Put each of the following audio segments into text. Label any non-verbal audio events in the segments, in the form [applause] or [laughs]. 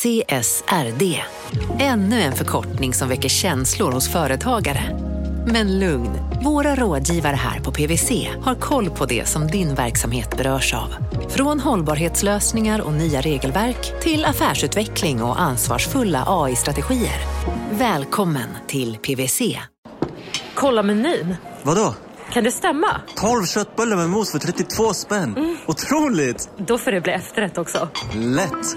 CSRD. Ännu en förkortning som väcker känslor hos företagare. Men lugn, våra rådgivare här på PWC har koll på det som din verksamhet berörs av. Från hållbarhetslösningar och nya regelverk till affärsutveckling och ansvarsfulla AI-strategier. Välkommen till PWC. Kolla menyn. Vadå? Kan det stämma? 12 köttbullar med mos för 32 spänn. Mm. Otroligt! Då får det bli efterrätt också. Lätt!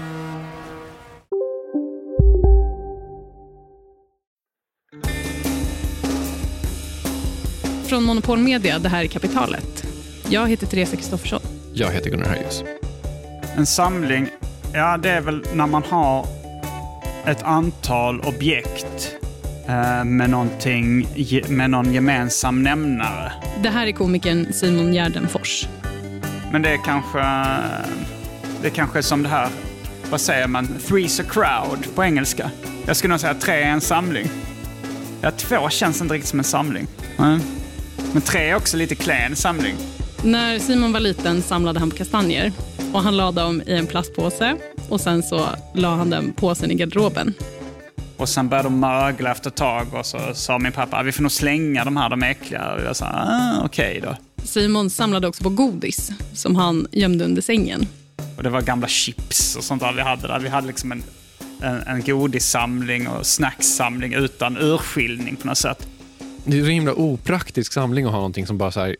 Från Monopol Media, det här är Kapitalet. Jag heter Teresa Kristoffersson. Jag heter Gunnar Höjus. En samling, ja det är väl när man har ett antal objekt eh, med, någonting, med någon gemensam nämnare. Det här är komikern Simon Gärdenfors. Men det är kanske, det är kanske som det här, vad säger man, three's a crowd på engelska. Jag skulle nog säga att tre är en samling. Ja, två känns inte riktigt som en samling. Mm. Men tre är också lite klen samling. När Simon var liten samlade han på kastanjer och han la dem i en plastpåse och sen så la han den påsen i garderoben. Och sen började de mögla efter ett tag och så sa min pappa att vi får nog slänga de här, de är äckliga. Och jag sa ah, okej okay då. Simon samlade också på godis som han gömde under sängen. Och det var gamla chips och sånt där vi hade där. Vi hade liksom en, en, en godissamling och snacksamling utan urskiljning på något sätt. Det är en himla opraktisk samling att ha någonting som bara så här,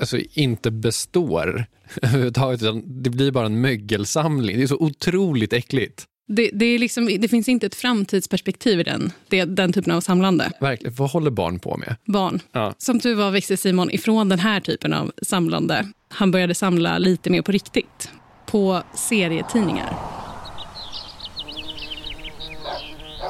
alltså inte består [laughs] överhuvudtaget. Det blir bara en mögelsamling. Det är så otroligt äckligt. Det, det, är liksom, det finns inte ett framtidsperspektiv i den, det, den typen av samlande. Verkligen. Vad håller barn på med? Barn. Ja. Som tur var växte Simon ifrån den här typen av samlande. Han började samla lite mer på riktigt. På serietidningar.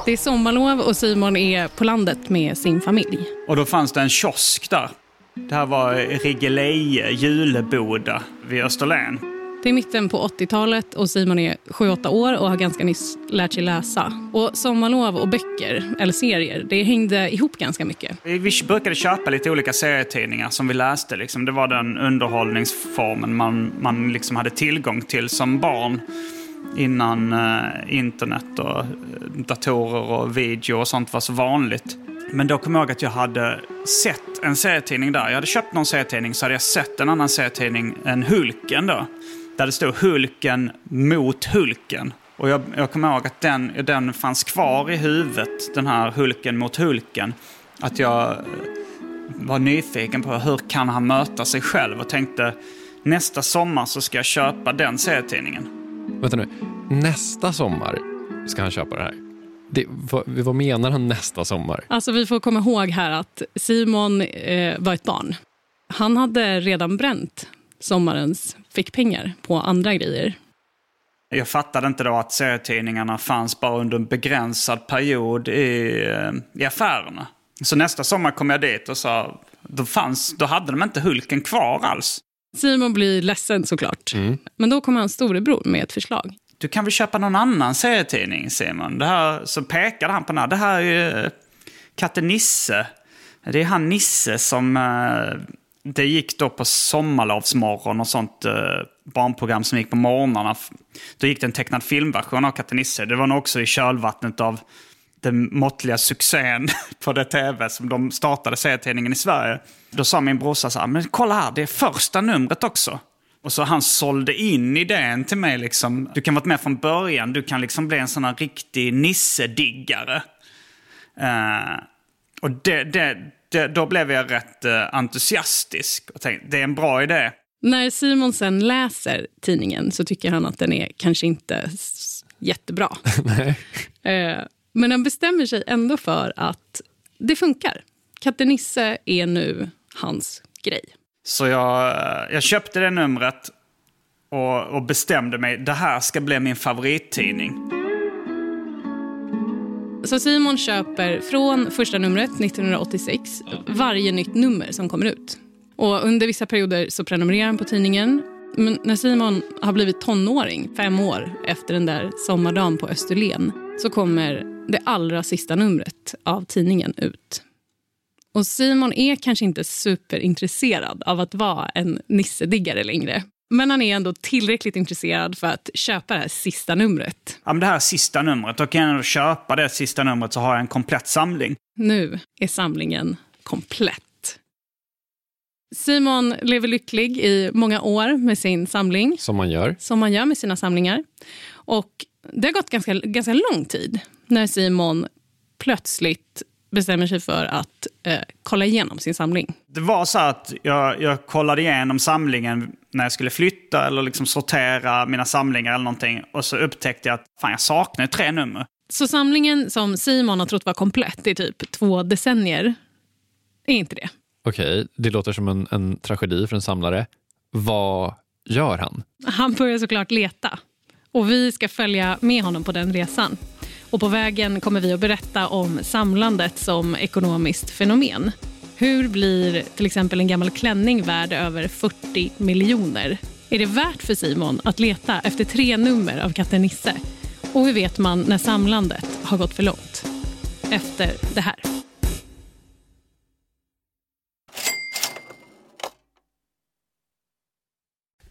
Det är sommarlov och Simon är på landet med sin familj. Och då fanns det en kiosk där. Det här var Rigeleje, juleboda vid Österlen. Det är mitten på 80-talet och Simon är 7-8 år och har ganska nyss lärt sig läsa. Och sommarlov och böcker, eller serier, det hängde ihop ganska mycket. Vi brukade köpa lite olika serietidningar som vi läste. Liksom. Det var den underhållningsformen man, man liksom hade tillgång till som barn innan eh, internet och eh, datorer och video och sånt var så vanligt. Men då kom jag ihåg att jag hade sett en serietidning där. Jag hade köpt någon serietidning så hade jag sett en annan serietidning, än Hulken då. Där det stod Hulken mot Hulken. Och jag, jag kommer ihåg att den, den fanns kvar i huvudet, den här Hulken mot Hulken. Att jag eh, var nyfiken på hur kan han möta sig själv och tänkte nästa sommar så ska jag köpa den serietidningen. Vänta nu, nästa sommar ska han köpa det här? Det, vad, vad, menar han nästa sommar? Alltså vi får komma ihåg här att Simon eh, var ett barn. Han hade redan bränt sommarens fickpengar på andra grejer. Jag fattade inte då att serietidningarna fanns bara under en begränsad period i, eh, i affärerna. Så nästa sommar kom jag dit och sa, då, fanns, då hade de inte Hulken kvar alls. Simon blir ledsen såklart. Mm. Men då kommer hans storebror med ett förslag. Du kan väl köpa någon annan serietidning Simon? Det här, så pekade han på den här. Det här är ju eh, Katte Nisse. Det är han Nisse som... Eh, det gick då på sommarlovsmorgon och sånt eh, barnprogram som gick på morgnarna. Då gick det en tecknad filmversion av Katte Nisse. Det var nog också i kölvattnet av den måttliga succén [laughs] på det tv som de startade serietidningen i Sverige. Då sa min brorsa så här, men kolla här, det är första numret också. Och så han sålde in idén till mig liksom. Du kan vara med från början, du kan liksom bli en sån här riktig nissediggare. Uh, och det, det, det, då blev jag rätt uh, entusiastisk och tänkte, det är en bra idé. När Simon sen läser tidningen så tycker han att den är kanske inte jättebra. [laughs] uh, men han bestämmer sig ändå för att det funkar. Katte Nisse är nu hans grej. Så jag, jag köpte det numret och, och bestämde mig, det här ska bli min favorittidning. Så Simon köper från första numret 1986 varje nytt nummer som kommer ut. Och Under vissa perioder så prenumererar han på tidningen. Men när Simon har blivit tonåring, fem år efter den där sommardagen på Österlen så kommer det allra sista numret av tidningen ut. Och Simon är kanske inte superintresserad av att vara en Nisse-diggare längre. Men han är ändå tillräckligt intresserad för att köpa det här sista numret. Ja, men det här sista numret, då kan jag köpa det sista numret så har jag en komplett samling. Nu är samlingen komplett. Simon lever lycklig i många år med sin samling. Som man gör. Som man gör med sina samlingar. Och det har gått ganska, ganska lång tid när Simon plötsligt bestämmer sig för att eh, kolla igenom sin samling. Det var så att jag, jag kollade igenom samlingen när jag skulle flytta eller liksom sortera mina samlingar eller någonting. Och så upptäckte jag att fan, jag saknar tre nummer. Så samlingen som Simon har trott var komplett i typ två decennier är inte det. Okej, det låter som en, en tragedi för en samlare. Vad gör han? Han börjar såklart leta. Och vi ska följa med honom på den resan. Och på vägen kommer vi att berätta om samlandet som ekonomiskt fenomen. Hur blir till exempel en gammal klänning värd över 40 miljoner? Är det värt för Simon att leta efter tre nummer av katten Nisse? Och hur vet man när samlandet har gått för långt? Efter det här.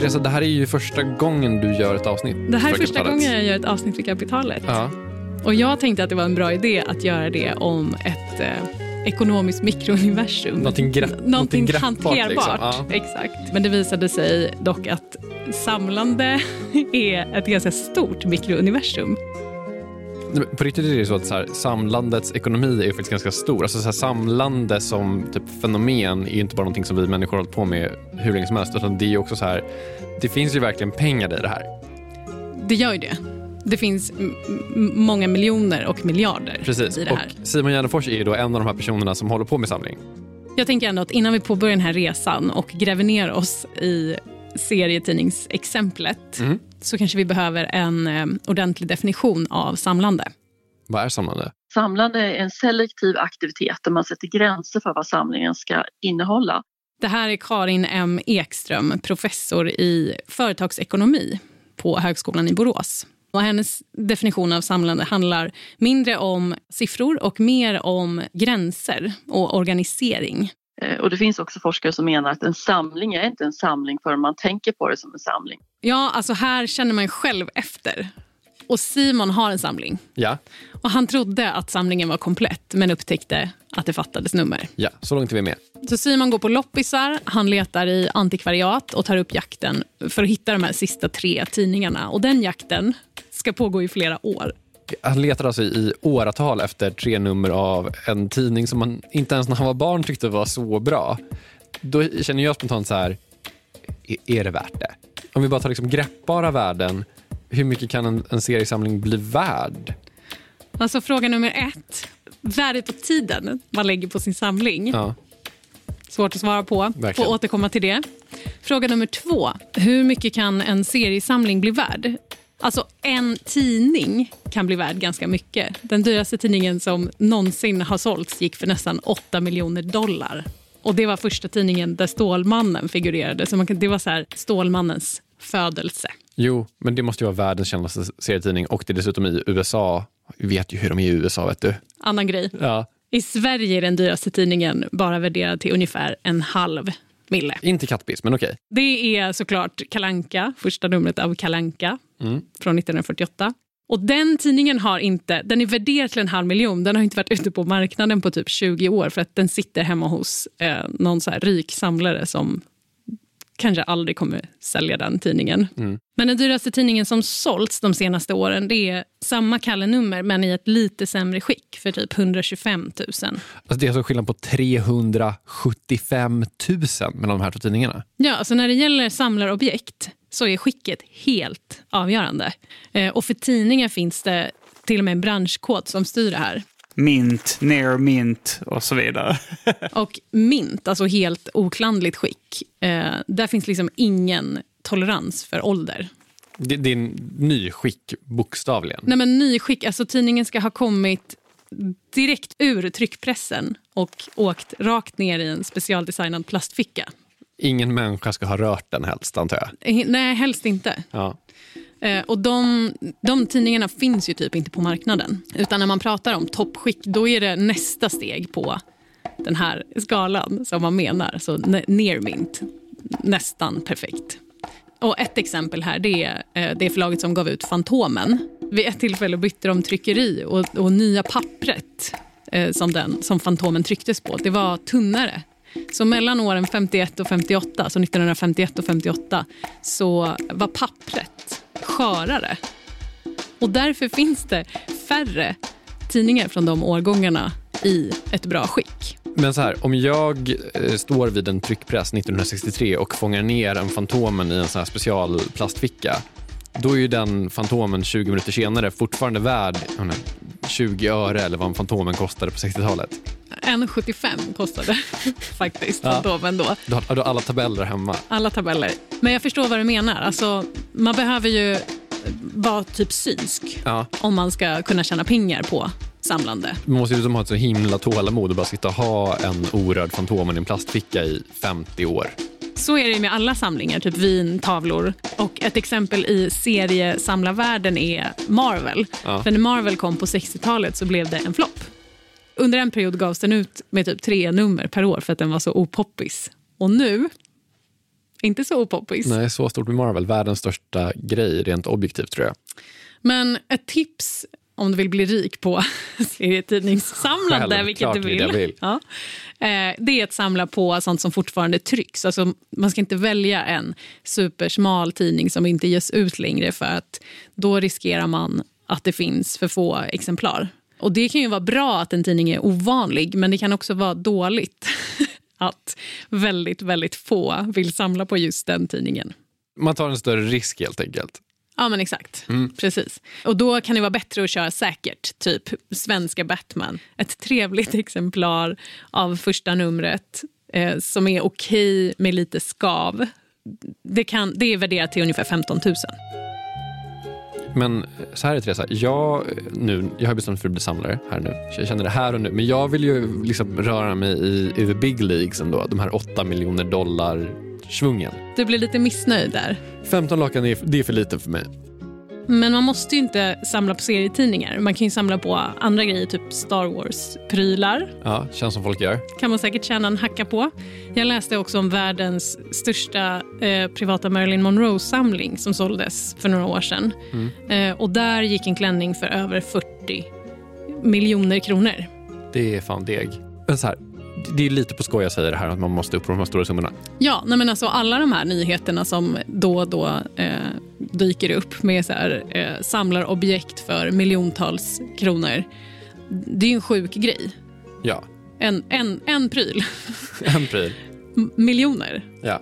Teresa, det här är ju första gången du gör ett avsnitt. Det här är för första Kapitalet. gången jag gör ett avsnitt för Kapitalet. Ja. Och jag tänkte att det var en bra idé att göra det om ett eh, ekonomiskt mikrouniversum. Någonting grepp- Någonting någonting greppbart, hanterbart. liksom. Ja. Exakt. Men det visade sig dock att samlande [laughs] är ett ganska stort mikrouniversum. På riktigt är det så att så här, samlandets ekonomi är faktiskt ganska stor. Alltså så här, samlande som typ fenomen är inte bara någonting som vi människor har hållit på med hur länge som helst. Utan det är också så här, det finns ju verkligen pengar i det här. Det gör ju det. Det finns många miljoner och miljarder Precis. i det här. Och Simon Gärdenfors är då en av de här personerna som håller på med samling. Jag tänker ändå att innan vi påbörjar den här resan och gräver ner oss i serietidningsexemplet Mm. Så kanske vi behöver en eh, ordentlig definition av samlande. Vad är samlande? Samlande är en selektiv aktivitet där man sätter gränser för vad samlingen ska innehålla. Det här är Karin M Ekström, professor i företagsekonomi på Högskolan i Borås. Och hennes definition av samlande handlar mindre om siffror och mer om gränser och organisering. Eh, Och det finns också forskare som menar att en samling är inte en samling förrän man tänker på det som en samling. Ja, alltså här känner man själv efter. Och Simon har en samling. Ja, Och Han trodde att samlingen var komplett, men upptäckte att det fattades nummer. ja, så långt är vi med. Så Simon går på loppisar, han letar i antikvariat och tar upp jakten för att hitta de här sista tre tidningarna. Och Den jakten ska pågå i flera år. Han letar alltså i åratal efter tre nummer av en tidning som man inte ens när han var barn tyckte var så bra. Då känner jag spontant så här, är, det värt det? Om vi bara tar liksom greppbara värden, hur mycket kan en, en seriesamling bli värd? Alltså fråga nummer ett. Värdet och tiden man lägger på sin samling. Ja. Svårt att svara på. Verkligen. Får återkomma till det. Fråga nummer två. Hur mycket kan en seriesamling bli värd? Alltså en tidning kan bli värd ganska mycket. Den dyraste tidningen som någonsin har sålts gick för nästan 8 miljoner dollar. Och Det var första tidningen där Stålmannen figurerade. Så man kan, det var så här, Stålmannens födelse. Jo, men det måste ju vara världens kändaste serietidning och det är dessutom i USA. Vi vet ju hur de är i USA, vet du. Annan grej. Ja. I Sverige är den dyraste tidningen bara värderad till ungefär en halv mille. Inte kattpiss, men okej. Det är såklart Kalanka, första numret av Kalanka Mm. från 1948. Och Den tidningen har inte, den är värderad till en halv miljon. Den har inte varit ute på marknaden på typ 20 år för att den sitter hemma hos eh, någon så här rik samlare som kanske aldrig kommer sälja den tidningen. Mm. Men den dyraste tidningen som sålts de senaste åren det är samma Kalle-nummer men i ett lite sämre skick för typ 125 000. Alltså det är alltså skillnad på 375 000 mellan de här två tidningarna. Ja, alltså när det gäller samlarobjekt så är skicket helt avgörande. Eh, och för tidningar finns det till och med en branschkod som styr det här. Mint, near mint och så vidare. [laughs] Och mint, alltså helt oklandligt skick, eh, där finns liksom ingen tolerans för ålder. Det, det är en ny skick, bokstavligen. Nej, men nyskick, alltså tidningen ska ha kommit direkt ur tryckpressen och åkt rakt ner i en specialdesignad plastficka. Ingen människa ska ha rört den helst, antar jag. Eh, Nej, helst inte. Ja. Eh, och de, de tidningarna finns ju typ inte på marknaden. Utan när man pratar om toppskick, då är det nästa steg på den här skalan som man menar. Så ne- near mint, nästan perfekt. Och ett exempel här det är eh, det förlaget som gav ut Fantomen. Vid ett tillfälle bytte de tryckeri och, och nya pappret som, den, som Fantomen trycktes på, det var tunnare. Så mellan åren 51 och 58, så 1951 och 58, så var pappret skörare. Och därför finns det färre tidningar från de årgångarna i ett bra skick. Men så här, om jag eh, står vid en tryckpress 1963 och fångar ner en Fantomen i en sån här specialplastficka, då är ju den Fantomen 20 minuter senare fortfarande värd 20 öre eller vad en Fantomen kostade på 60-talet. 1,75 kostade [laughs] faktiskt Ja. Fantomen då. Du har, du har alla tabeller hemma. Alla tabeller. Men jag förstår vad du menar. Alltså, man behöver ju vara typ synsk Ja. om man ska kunna tjäna pengar på samlande. Man måste ju liksom ha ett så himla tålamod och bara sitta och ha en orörd Fantomen i en plastficka i 50 år. Så är det med alla samlingar, typ vin, tavlor. Och ett exempel i seriesamlarvärlden är Marvel. Ja. För när Marvel kom på 60-talet så blev det en flopp. Under en period gavs den ut med typ tre nummer per år för att den var så opoppis. Och nu, inte så opoppis. Nej, så stort med Marvel. Världens största grej rent objektivt tror jag. Men ett tips om du vill bli rik på [laughs] serietidningssamlande, vilket du vill. vill. Ja. Eh, Det är att samla på sånt som fortfarande trycks. Alltså, man ska inte välja en supersmal tidning som inte ges ut längre för att då riskerar man att det finns för få exemplar. Och Det kan ju vara bra att en tidning är ovanlig, men det kan också vara dåligt [laughs] att väldigt, väldigt få vill samla på just den tidningen. Man tar en större risk helt enkelt. Ja, men exakt. Mm. Precis. Och Då kan det vara bättre att köra säkert, typ svenska Batman. Ett trevligt [laughs] exemplar av första numret eh, som är okej med lite skav. Det, kan, det är värderat till ungefär 15 000. Men så här är Teresa, jag, nu, jag har bestämt mig för att bli samlare här nu. Så Jag känner det här och nu. Men jag vill ju liksom röra mig i, i the big leagues ändå. De här 8 miljoner dollar svungen. Du blir lite missnöjd där. 15 lakan är, det är för lite för mig. Men man måste ju inte samla på serietidningar. Man kan ju samla på andra grejer, typ Star Wars-prylar. Ja, känns som folk gör. kan man säkert tjäna en hacka på. Jag läste också om världens största eh, privata Marilyn Monroe-samling som såldes för några år sedan. Mm. Eh, och där gick en klänning för över 40 miljoner kronor. Det är fan deg. Men så här, det är lite på skoj jag säger det här att man måste upp på de här stora summorna. Ja, nej men alltså alla de här nyheterna som då och då eh, dyker upp med så här, eh, samlarobjekt för miljontals kronor. Det är ju en sjuk grej. Ja, En, en, en pryl. [laughs] en pryl. M- Miljoner. Ja.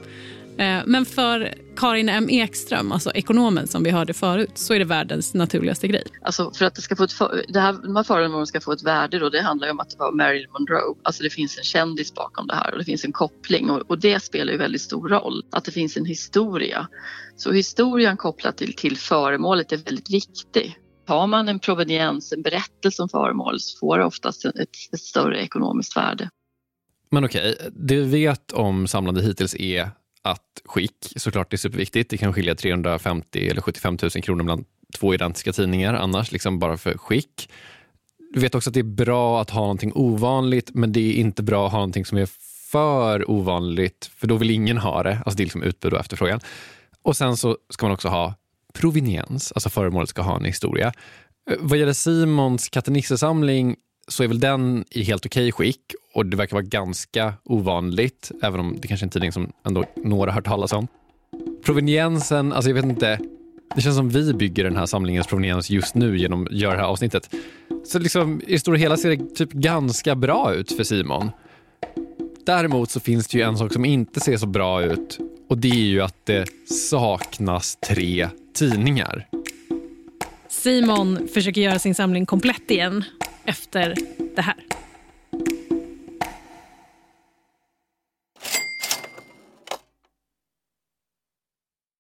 Eh, Men för Karin M Ekström, alltså ekonomen som vi hörde förut, så är det världens naturligaste grej. Alltså för att det ska få ett, för- det här, de här föremålen ska få ett värde då, det handlar ju om att det var Marilyn Monroe. Alltså det finns en kändis bakom det här och det finns en koppling och, och det spelar ju väldigt stor roll. Att det finns en historia. Så historien kopplat till, till föremålet är väldigt viktig. Har man en proveniens, en berättelse om föremål så får det oftast ett, ett större ekonomiskt värde. Men okej, det vi vet om samlande hittills är att skick såklart är superviktigt. Det kan skilja 350 eller 75 000 kronor mellan två identiska tidningar annars, liksom bara för skick. Du vet också att det är bra att ha någonting ovanligt, men det är inte bra att ha någonting som är för ovanligt, för då vill ingen ha det. Alltså det är liksom utbud och efterfrågan. Och sen så ska man också ha proveniens, alltså föremålet ska ha en historia. Eh, vad gäller Simons kattenissesamling så är väl den i helt okej skick och det verkar vara ganska ovanligt, även om det kanske är en tidning som ändå några har hört talas om. Proveniensen, alltså jag vet inte, det känns som vi bygger den här samlingens proveniens just nu genom att göra det här avsnittet. Så liksom, i det stora hela ser det typ ganska bra ut för Simon. Däremot så finns det ju en sak som inte ser så bra ut och det är ju att det saknas tre tidningar. Simon försöker göra sin samling komplett igen efter det här.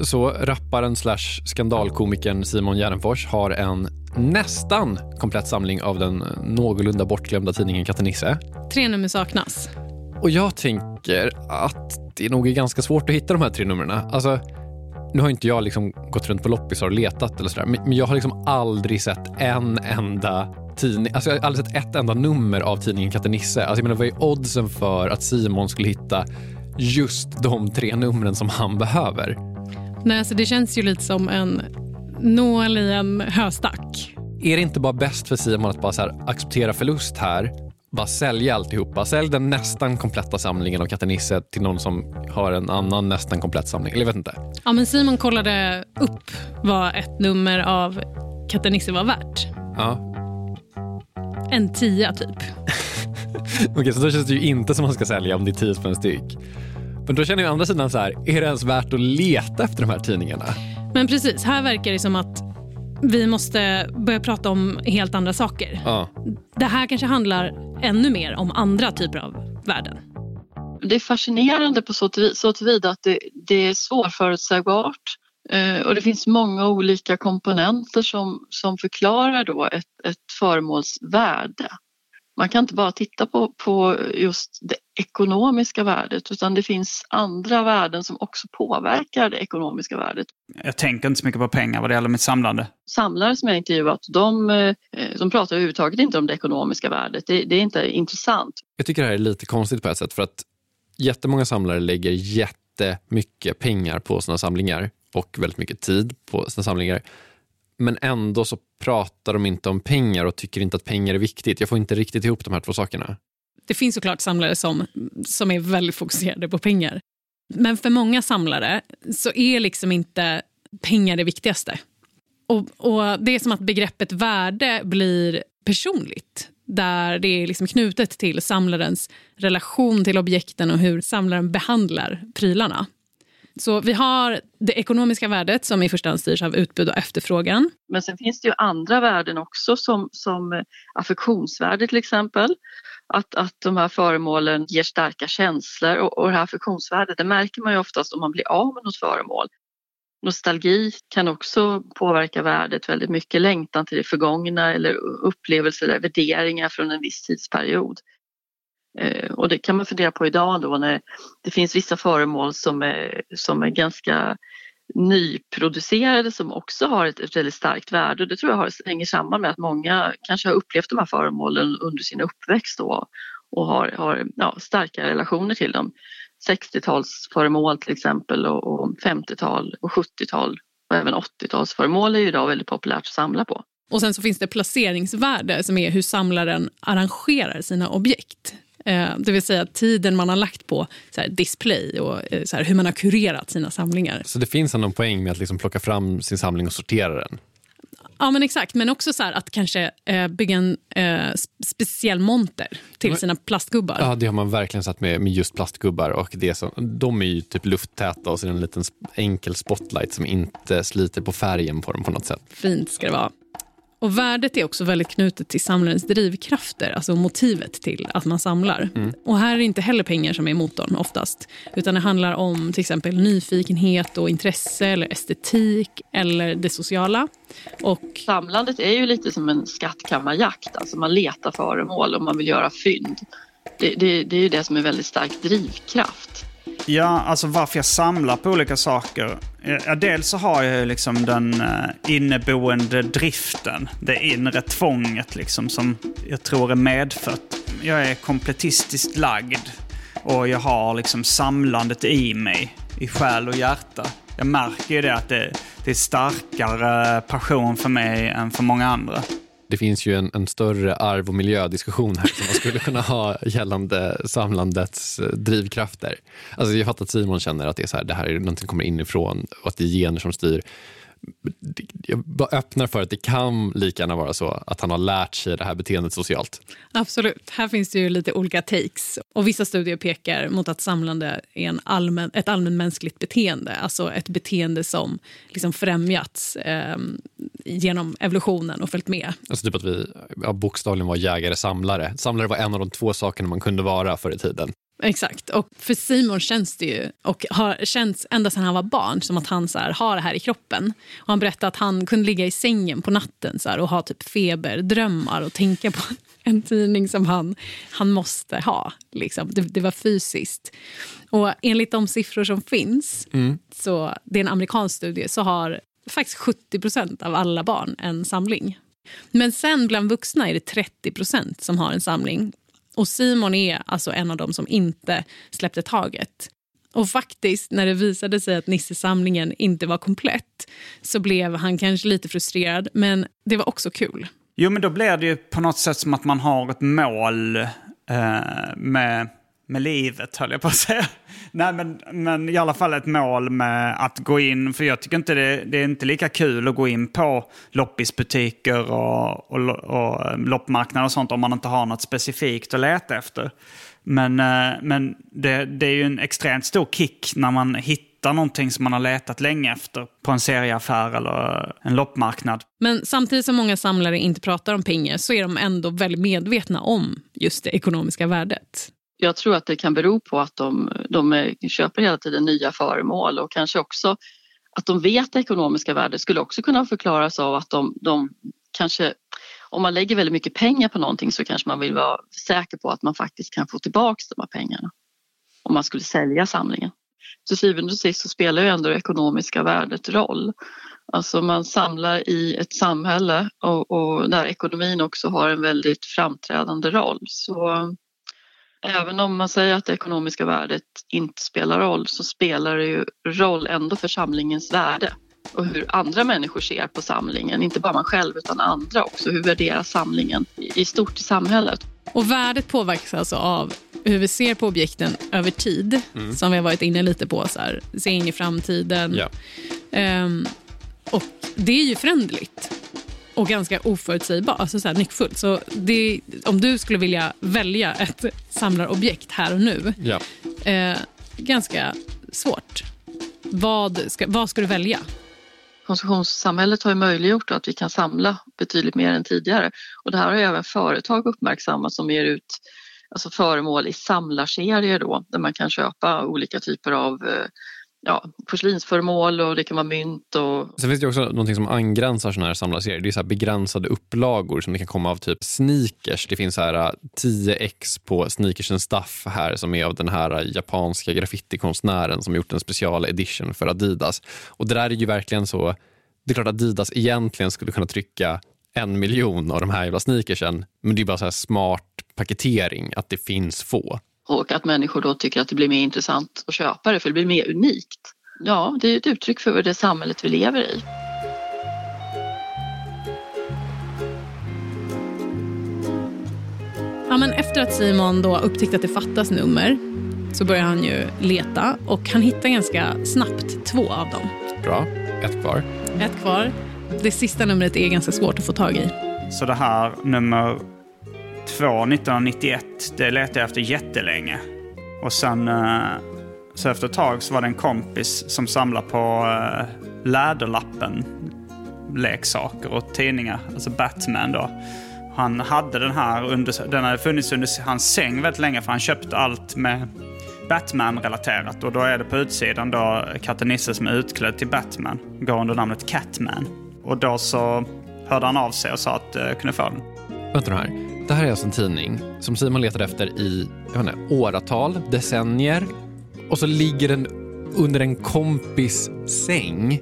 Så rapparen slash skandalkomikern Simon Gärdenfors har en nästan komplett samling av den någorlunda bortglömda tidningen Katte Nisse. Tre nummer saknas. Och jag tänker att det nog är ganska svårt att hitta de här tre numren. Alltså, nu har inte jag liksom gått runt på loppisar och letat eller sådär, men men jag har liksom aldrig sett en enda tidning, alltså jag har aldrig sett ett enda nummer av tidningen Katte Nisse. Alltså jag menar, vad är oddsen för att Simon skulle hitta just de tre numren som han behöver? Nej, alltså det känns ju lite som en nål i en höstack. Är det inte bara bäst för Simon att bara så här, acceptera förlust här, bara sälja alltihopa, sälj den nästan kompletta samlingen av Katte Nisse till någon som har en annan nästan komplett samling, eller jag vet inte. Ja, men Simon kollade upp vad ett nummer av Katte Nisse var värt. Ja. En tia typ. [laughs] Okej, så då känns det ju inte som man ska sälja om det är 10 spänn styck. Men då känner jag å andra sidan så här, är det ens värt att leta efter de här tidningarna? Men precis, här verkar det som att vi måste börja prata om helt andra saker. Ja. Det här kanske handlar ännu mer om andra typer av värden. Det är fascinerande på så, till, så tillvida att det, det är svårförutsägbart eh, och det finns många olika komponenter som, som förklarar då ett, ett föremåls värde. Man kan inte bara titta på, på just det ekonomiska värdet utan det finns andra värden som också påverkar det ekonomiska värdet. Jag tänker inte så mycket på pengar vad det gäller mitt samlande. Samlare som jag intervjuat, de, eh, de pratar överhuvudtaget inte om det ekonomiska värdet. Det, det är inte intressant. Jag tycker det här är lite konstigt på ett sätt för att jättemånga samlare lägger jättemycket pengar på sina samlingar och väldigt mycket tid på sina samlingar. Men ändå så pratar de inte om pengar och tycker inte att pengar är viktigt. Jag får inte riktigt ihop de här två sakerna. Det finns såklart samlare som, som är väldigt fokuserade på pengar. Men för många samlare så är liksom inte pengar det viktigaste. Och, och Det är som att begreppet värde blir personligt där det är liksom knutet till samlarens relation till objekten och hur samlaren behandlar prylarna. Så vi har det ekonomiska värdet som i första hand styrs av utbud och efterfrågan. Men sen finns det ju andra värden också som, som eh, affektionsvärde till exempel. Att, att de här föremålen ger starka känslor och, och det här affektionsvärdet det märker man ju oftast om man blir av med något föremål. Nostalgi kan också påverka värdet väldigt mycket. Längtan till det förgångna eller upplevelser eller värderingar från en viss tidsperiod. Eh, och det kan man fundera på idag då när det finns vissa föremål som är, som är ganska nyproducerade som också har ett, ett väldigt starkt värde. Och det tror jag har, hänger samman med att många kanske har upplevt de här föremålen under sin uppväxt då, och har, har ja, starka relationer till dem. 60-talsföremål till exempel och, och 50-tal och 70-tal och även 80-talsföremål är ju idag väldigt populärt att samla på. Och sen så finns det placeringsvärde som är hur samlaren arrangerar sina objekt. Eh, det vill säga tiden man har lagt på så här, display och eh, så här, hur man har kurerat sina samlingar. Så det finns en poäng med att liksom plocka fram sin samling och sortera den? Ja, men exakt. Men också så här, att kanske eh, bygga en eh, speciell monter till Men- sina plastgubbar. Ja, det har man verkligen satt med, med just plastgubbar. Och det som, de är ju typ lufttäta och så är det en liten enkel spotlight som inte sliter på färgen på dem på något sätt. Fint ska det vara. Och Värdet är också väldigt knutet till samlarens drivkrafter, alltså motivet till att man samlar. Och Här är det inte heller pengar som är motorn oftast. Utan det handlar om till exempel nyfikenhet och intresse eller estetik eller det sociala. Och Samlandet är ju lite som en skattkammarjakt, alltså man letar föremål och man vill göra fynd. Det, det, det är ju det som är väldigt stark drivkraft. Ja, alltså varför jag samlar på olika saker. Eh, ja, dels så har jag ju liksom den eh, inneboende driften. Det inre tvånget liksom som jag tror är medfött. Jag är kompletistiskt lagd. Och jag har liksom samlandet i mig. I själ och hjärta. Jag märker ju det att det, det är starkare passion för mig än för många andra. Det finns ju en, en större arv och miljödiskussion här som man skulle kunna ha gällande samlandets eh, drivkrafter. Alltså jag fattar att Simon känner att det är så här, det här är något som kommer inifrån och att det är gener som styr jag bara öppnar för att det kan lika gärna vara så att han har lärt sig det här beteendet socialt. Absolut. Här finns det ju lite olika takes. Och Vissa studier pekar mot att samlande är en allmän, ett allmänmänskligt beteende. Alltså ett beteende som liksom främjats eh, genom evolutionen och följt med. Alltså typ att vi ja, bokstavligen var jägare-samlare. Samlare var en av de två sakerna man kunde vara förr i tiden. Exakt. Och för Simon känns det ju, och har känts ända sedan han var barn, som att han så här, har det här i kroppen. Och han berättade att han kunde ligga i sängen på natten så här, och ha typ feberdrömmar och tänka på [laughs] en tidning som han, han måste ha. Liksom. Det, det var fysiskt. Och enligt de siffror som finns, Mm. så det är en amerikansk studie, så har faktiskt 70 procent av alla barn en samling. Men sen bland vuxna är det 30 procent som har en samling. Och Simon är alltså en av dem som inte släppte taget. Och faktiskt, när det visade sig att Nissesamlingen inte var komplett så blev han kanske lite frustrerad, men det var också kul. Jo, men då blir det ju på något sätt som att man har ett mål eh, med, med livet, höll jag på att säga. Nej, men, men i alla fall ett mål med att gå in, för jag tycker inte det, det är inte lika kul att gå in på loppisbutiker och, och, och eh, loppmarknader och sånt om man inte har något specifikt att leta efter. Men, eh, men det, det är ju en extremt stor kick när man hittar någonting som man har letat länge efter på en serieaffär eller eh, en loppmarknad. Men samtidigt som många samlare inte pratar om pengar så är de ändå väldigt medvetna om just det ekonomiska värdet. Jag tror att det kan bero på att de, de köper hela tiden nya föremål och kanske också att de vet det ekonomiska värdet skulle också kunna förklaras av att de, de kanske om man lägger väldigt mycket pengar på någonting så kanske man vill vara säker på att man faktiskt kan få tillbaka de här pengarna. Om man skulle sälja samlingen. Till syvende och sist så spelar ju ändå det ekonomiska värdet roll. Alltså man samlar i ett samhälle och, och där ekonomin också har en väldigt framträdande roll. Så även om man säger att det ekonomiska värdet inte spelar roll så spelar det ju roll ändå för samlingens värde och hur andra människor ser på samlingen. Inte bara man själv utan andra också. Hur värderar samlingen i stort i samhället? Och värdet påverkas alltså av hur vi ser på objekten över tid, Mm. som vi har varit inne lite på. Så här, se in i framtiden. Ja. Ehm, och det är ju föränderligt och ganska oförutsägbart, alltså så här nyckfullt. Så det, om du skulle vilja välja ett samlarobjekt här och nu, Ja. eh, ganska svårt. Vad ska, vad ska du välja? Konsumtionssamhället har ju möjliggjort att vi kan samla betydligt mer än tidigare. Och det här har ju även företag uppmärksammat som ger ut alltså föremål i samlarserier då, där man kan köpa olika typer av eh, ja, porslinsföremål och det kan vara mynt och Sen finns det också någonting som angränsar såna här samlarserier. Det är så här begränsade upplagor som det kan komma av typ sneakers. Det finns så här äh, 10x på Sneakers and Stuff här som är av den här äh, japanska graffitikonstnären som gjort en special edition för Adidas. Och det där är ju verkligen så. Det är klart att Adidas egentligen skulle kunna trycka en miljon av de här jävla sneakersen. Men det är bara så här smart paketering att det finns få och att människor då tycker att det blir mer intressant att köpa det för det blir mer unikt. Ja, det är ett uttryck för det samhället vi lever i. Ja, men efter att Simon då upptäckte att det fattas nummer så börjar han ju leta och han hittar ganska snabbt två av dem. Bra, ett kvar. Ett kvar. Det sista numret är ganska svårt att få tag i. Så det här nummer två, 1991, det letade jag efter jättelänge. Och sen eh, så efter ett tag så var det en kompis som samlade på eh, Läderlappen leksaker och tidningar, alltså Batman då. Han hade den här, under, den hade funnits under hans säng väldigt länge för han köpte allt med Batman-relaterat. Och då är det på utsidan då katten Nisse som är utklädd till Batman. Går under namnet Catman. Och då så hörde han av sig och sa att jag kunde få den. Vänta nu här. Det här är alltså en tidning som Simon letade efter i jag vet inte, åratal, decennier. Och så ligger den under en kompis säng.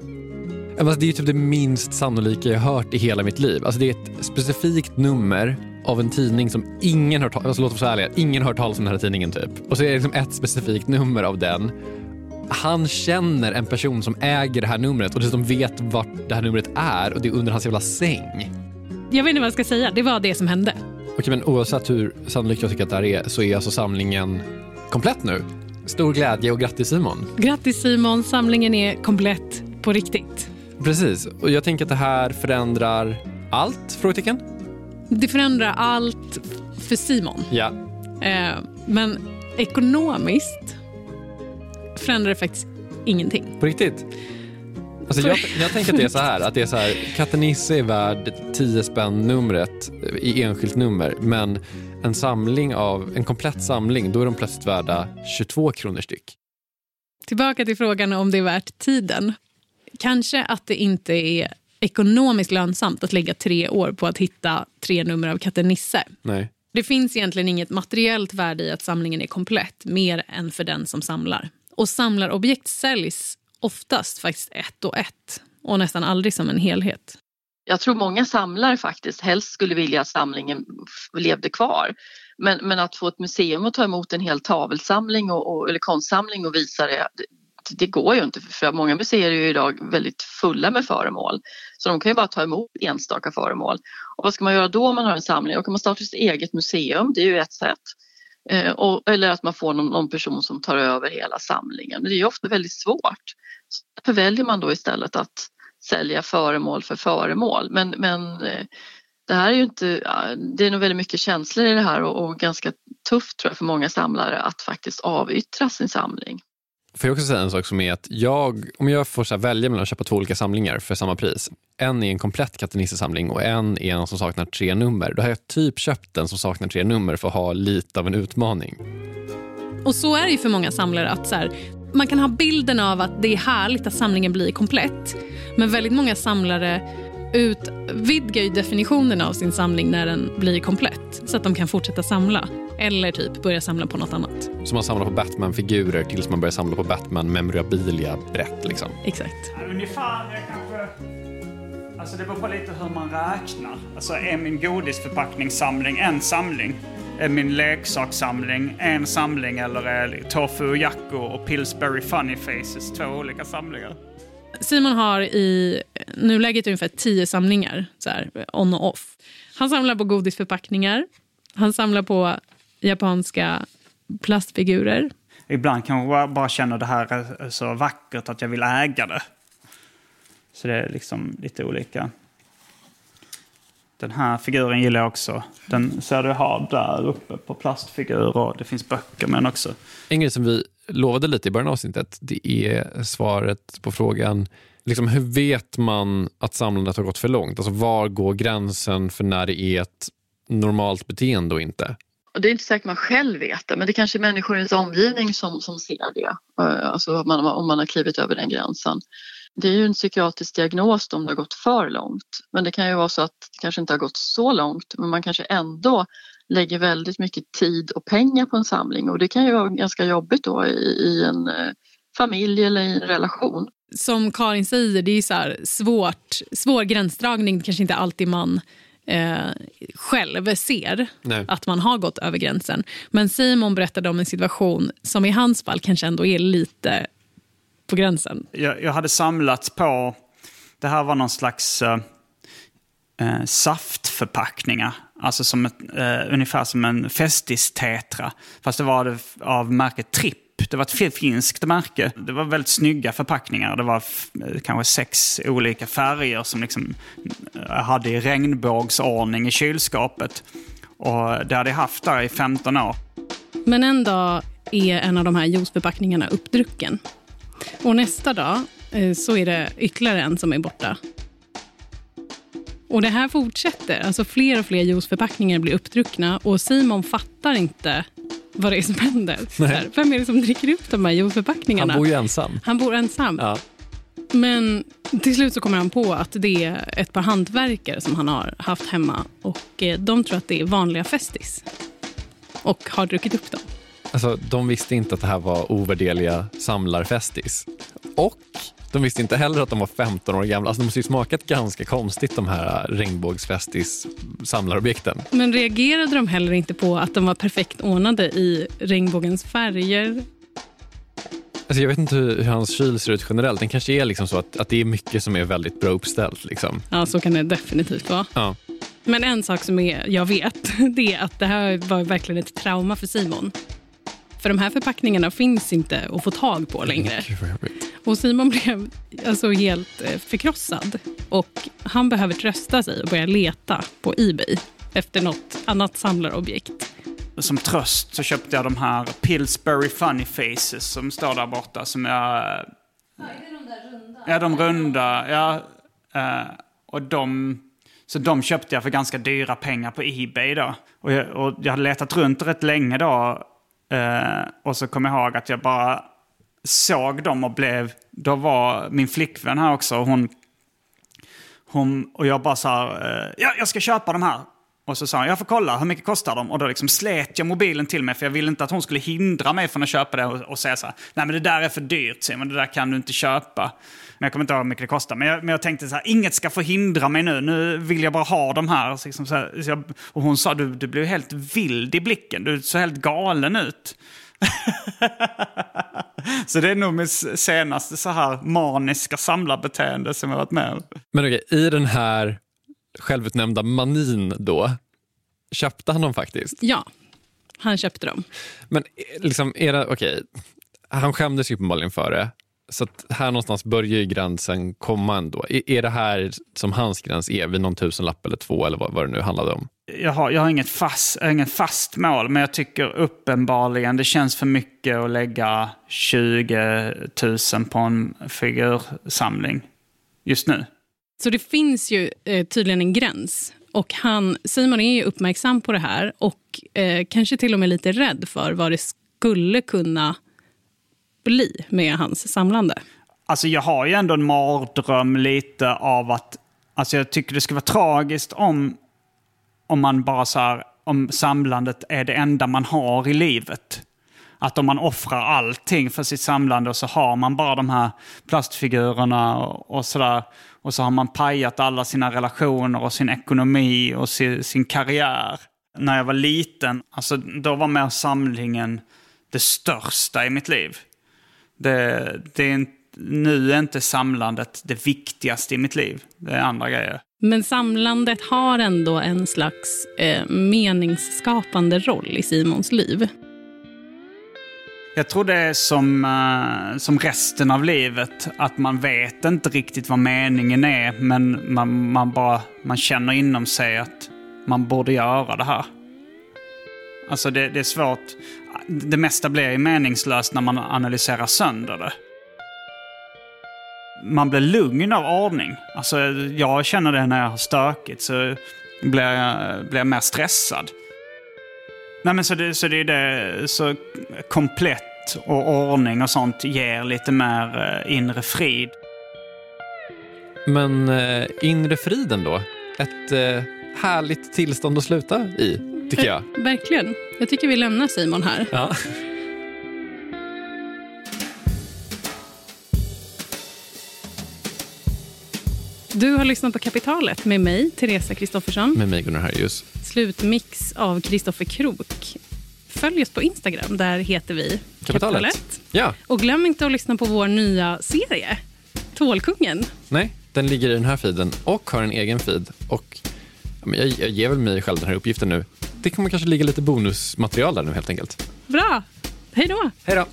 Alltså, det är ju typ det minst sannolika jag hört i hela mitt liv. Alltså, det är ett specifikt nummer av en tidning som ingen har hört alltså, låt oss vara ärliga, ingen har hört talas om den här tidningen typ. Och så är det liksom ett specifikt nummer av den. Han känner en person som äger det här numret och dessutom vet vart det här numret är och det är under hans jävla säng. Jag vet inte vad jag ska säga. Det var det som hände. Okej, men oavsett hur sannolikt jag tycker att det här är så är alltså samlingen komplett nu. Stor glädje och grattis Simon. Grattis Simon, samlingen är komplett på riktigt. Precis, och jag tänker att det här förändrar allt? Frågetecken? Det förändrar allt för Simon. Ja. Eh, men ekonomiskt förändrar det faktiskt ingenting. På riktigt? Alltså jag, jag tänker att det är så här, att det är så här, katten Nisse är värd 10 spänn numret i enskilt nummer, men en samling av, en komplett samling, då är de plötsligt värda 22 kronor styck. Tillbaka till frågan om det är värt tiden. Kanske att det inte är ekonomiskt lönsamt att lägga tre år på att hitta tre nummer av katten Nisse. Nej. Det finns egentligen inget materiellt värde i att samlingen är komplett, mer än för den som samlar. Och samlarobjekt säljs oftast faktiskt ett och ett och nästan aldrig som en helhet. Jag tror många samlare faktiskt helst skulle vilja att samlingen levde kvar. Men, men att få ett museum att ta emot en hel tavelsamling och, och, eller konstsamling och visa det, det, det går ju inte för många museer är ju idag väldigt fulla med föremål. Så de kan ju bara ta emot enstaka föremål. Och vad ska man göra då om man har en samling? Då kan man starta sitt eget museum, det är ju ett sätt. Eh, och, eller att man får någon, någon, person som tar över hela samlingen. Men det är ju ofta väldigt svårt. Så därför väljer man då istället att sälja föremål för föremål. Men, men eh, det här är ju inte, det är nog väldigt mycket känslor i det här och, och ganska tufft tror jag för många samlare att faktiskt avyttra sin samling. Får jag också säga en sak som är att jag, om jag får så välja mellan att köpa två olika samlingar för samma pris. En är en komplett kattenissesamling och en är en som saknar tre nummer. Då har jag typ köpt den som saknar tre nummer för att ha lite av en utmaning. Och så är det ju för många samlare att så här, man kan ha bilden av att det är härligt att samlingen blir komplett. Men väldigt många samlare utvidgar ju definitionen av sin samling när den blir komplett så att de kan fortsätta samla. Eller typ börja samla på något annat. Så man samlar på Batman-figurer tills man börjar samla på Batman-memorabilia brett liksom? Exakt. Ungefär kanske... Alltså det beror på lite hur man räknar. Alltså är min godisförpackningssamling en samling? Är min leksakssamling en samling eller är Tofu Jacko och Pillsbury Funny Faces två olika samlingar? Simon har i nuläget ungefär tio samlingar, så här, on och off. Han samlar på godisförpackningar. Han samlar på japanska plastfigurer. Ibland kan jag bara känna det här är så vackert att jag vill äga det. Så det är liksom lite olika. Den här figuren gillar jag också. Den ser du har där uppe på plastfigur och det finns böcker med den också. En grej som vi lovade lite i början av avsnittet, det är svaret på frågan liksom, hur vet man att samlandet har gått för långt? Alltså var går gränsen för när det är ett normalt beteende och inte? Det är inte säkert man själv vet det, men det kanske är människor i ens omgivning som, som ser det. Eh, alltså om man, om man har klivit över den gränsen. Det är ju en psykiatrisk diagnos om det har gått för långt. Men det kan ju vara så att det kanske inte har gått så långt, men man kanske ändå lägger väldigt mycket tid och pengar på en samling och det kan ju vara ganska jobbigt då i, i en eh, familj eller i en relation. Som Karin säger, det är så här svårt, svår gränsdragning, kanske inte alltid man eh, själv ser Nej. att man har gått över gränsen. Men Simon berättade om en situation som i hans fall kanske ändå är lite på gränsen. Jag, jag hade samlat på, det här var någon slags eh, eh saftförpackningar. Alltså som ett, eh, ungefär som en Festis-tetra. Fast det var det av märket Tripp. Det var ett finskt märke. Det var väldigt snygga förpackningar. Det var eh, kanske sex olika färger som liksom eh, hade i regnbågsordning i kylskåpet. Och det hade jag haft där i 15 år. Men en dag är en av de här juiceförpackningarna uppdrucken. Och nästa dag eh, så är det ytterligare en som är borta. Och det här fortsätter. Alltså fler och fler juiceförpackningar blir uppdruckna och Simon fattar inte vad det är som händer. Nej. Vem är det som dricker upp de här juiceförpackningarna? Han bor ju ensam. Han bor ensam. Ja. Men till slut så kommer han på att det är ett par hantverkare som han har haft hemma och eh, de tror att det är vanliga Festis och har druckit upp dem. Alltså, de visste inte att det här var ovärderliga samlarfestis. Och de visste inte heller att de var 15 år gamla. Alltså, de måste ju smakat ganska konstigt de här regnbågsfestis samlarobjekten. Men reagerade de heller inte på att de var perfekt ordnade i regnbågens färger? Alltså jag vet inte hur, hur hans kyl ser ut generellt. Den kanske är liksom så att, att det är mycket som är väldigt bra uppställt. Liksom. Ja, så kan det definitivt vara. Ja. Men en sak som är, jag vet, [laughs] det är att det här var verkligen ett trauma för Simon. För de här förpackningarna finns inte att få tag på längre. Och Simon blev alltså helt eh, förkrossad. Och han behöver trösta sig och börja leta på Ebay efter något annat samlarobjekt. Som tröst så köpte jag de här Pillsbury Funny Faces som står där borta. Som jag... Ja, de runda. Ja, eh, och de... Så de köpte jag för ganska dyra pengar på Ebay då. Och jag, och jag hade letat runt rätt länge då. Eh, och så kom jag ihåg att jag bara såg dem och blev... Då var min flickvän här också. Hon, hon, och jag bara så här, eh, ja, jag ska köpa de här. Och så sa hon, jag får kolla, hur mycket kostar de? Och då liksom slet jag mobilen till mig för jag ville inte att hon skulle hindra mig från att köpa det och, och säga så här, nej men det där är för dyrt Simon, det där kan du inte köpa. Men jag kommer inte ihåg hur mycket det kostar. Men jag, men jag tänkte så här, inget ska få hindra mig nu, nu vill jag bara ha de här. Så liksom så här så jag, och hon sa, du, du blev helt vild i blicken, du såg helt galen ut. [laughs] så det är nog mitt senaste så här maniska samlarbeteende som jag varit med om. Men okej, i den här självutnämnda manin då, köpte han dem faktiskt? Ja, han köpte dem. Men eh, liksom, är det, okej, han skämdes ju uppenbarligen för det. Så att här någonstans börjar ju gränsen komma ändå. Är, är det här som hans gräns är, vid någon tusenlapp eller två eller vad, vad det nu handlade om? Jag har, jag har inget fast, jag har inget fast mål, men jag tycker uppenbarligen det känns för mycket att lägga 20 000 på en figursamling just nu. Så det finns ju eh, tydligen en gräns. Och han, Simon är ju uppmärksam på det här och eh, kanske till och med lite rädd för vad det skulle kunna bli med hans samlande. Alltså jag har ju ändå en mardröm lite av att... Alltså jag tycker det skulle vara tragiskt om, om man bara så här, om samlandet är det enda man har i livet. Att om man offrar allting för sitt samlande och så har man bara de här plastfigurerna och, och sådär. Och så har man pajat alla sina relationer och sin ekonomi och sin, sin karriär. När jag var liten, alltså då var mer samlingen det största i mitt liv. Det, det är, nu är inte samlandet det viktigaste i mitt liv. Det är andra grejer. Men samlandet har ändå en slags eh, meningsskapande roll i Simons liv. Jag tror det är som, uh, som resten av livet. Att man vet inte riktigt vad meningen är. Men man, man, bara, man känner inom sig att man borde göra det här. Alltså det, det är svårt. Det mesta blir ju meningslöst när man analyserar sönder det. Man blir lugn av ordning. Alltså jag känner det när jag har stökigt så blir jag, blir jag mer stressad. Nej men så det, så det är det, så komplett och ordning och sånt ger lite mer eh, inre frid. Men eh, inre friden då? Ett eh, härligt tillstånd att sluta i, tycker jag. [laughs] Verkligen. Jag tycker vi lämnar Simon här. Ja. Du har lyssnat på Kapitalet med mig, Teresa Kristoffersson. Med mig, Gunnar Harjus. Slutmix av Kristoffer Krok. Följ oss på Instagram, där heter vi Kapitalet. Kapitalet. Ja. Och glöm inte att lyssna på vår nya serie, Tålkungen. Nej, den ligger i den här feeden och har en egen feed. Och jag, jag ger väl mig själv den här uppgiften nu. Det kommer kanske ligga lite bonusmaterial där nu helt enkelt. Bra! Hej då! Hej då!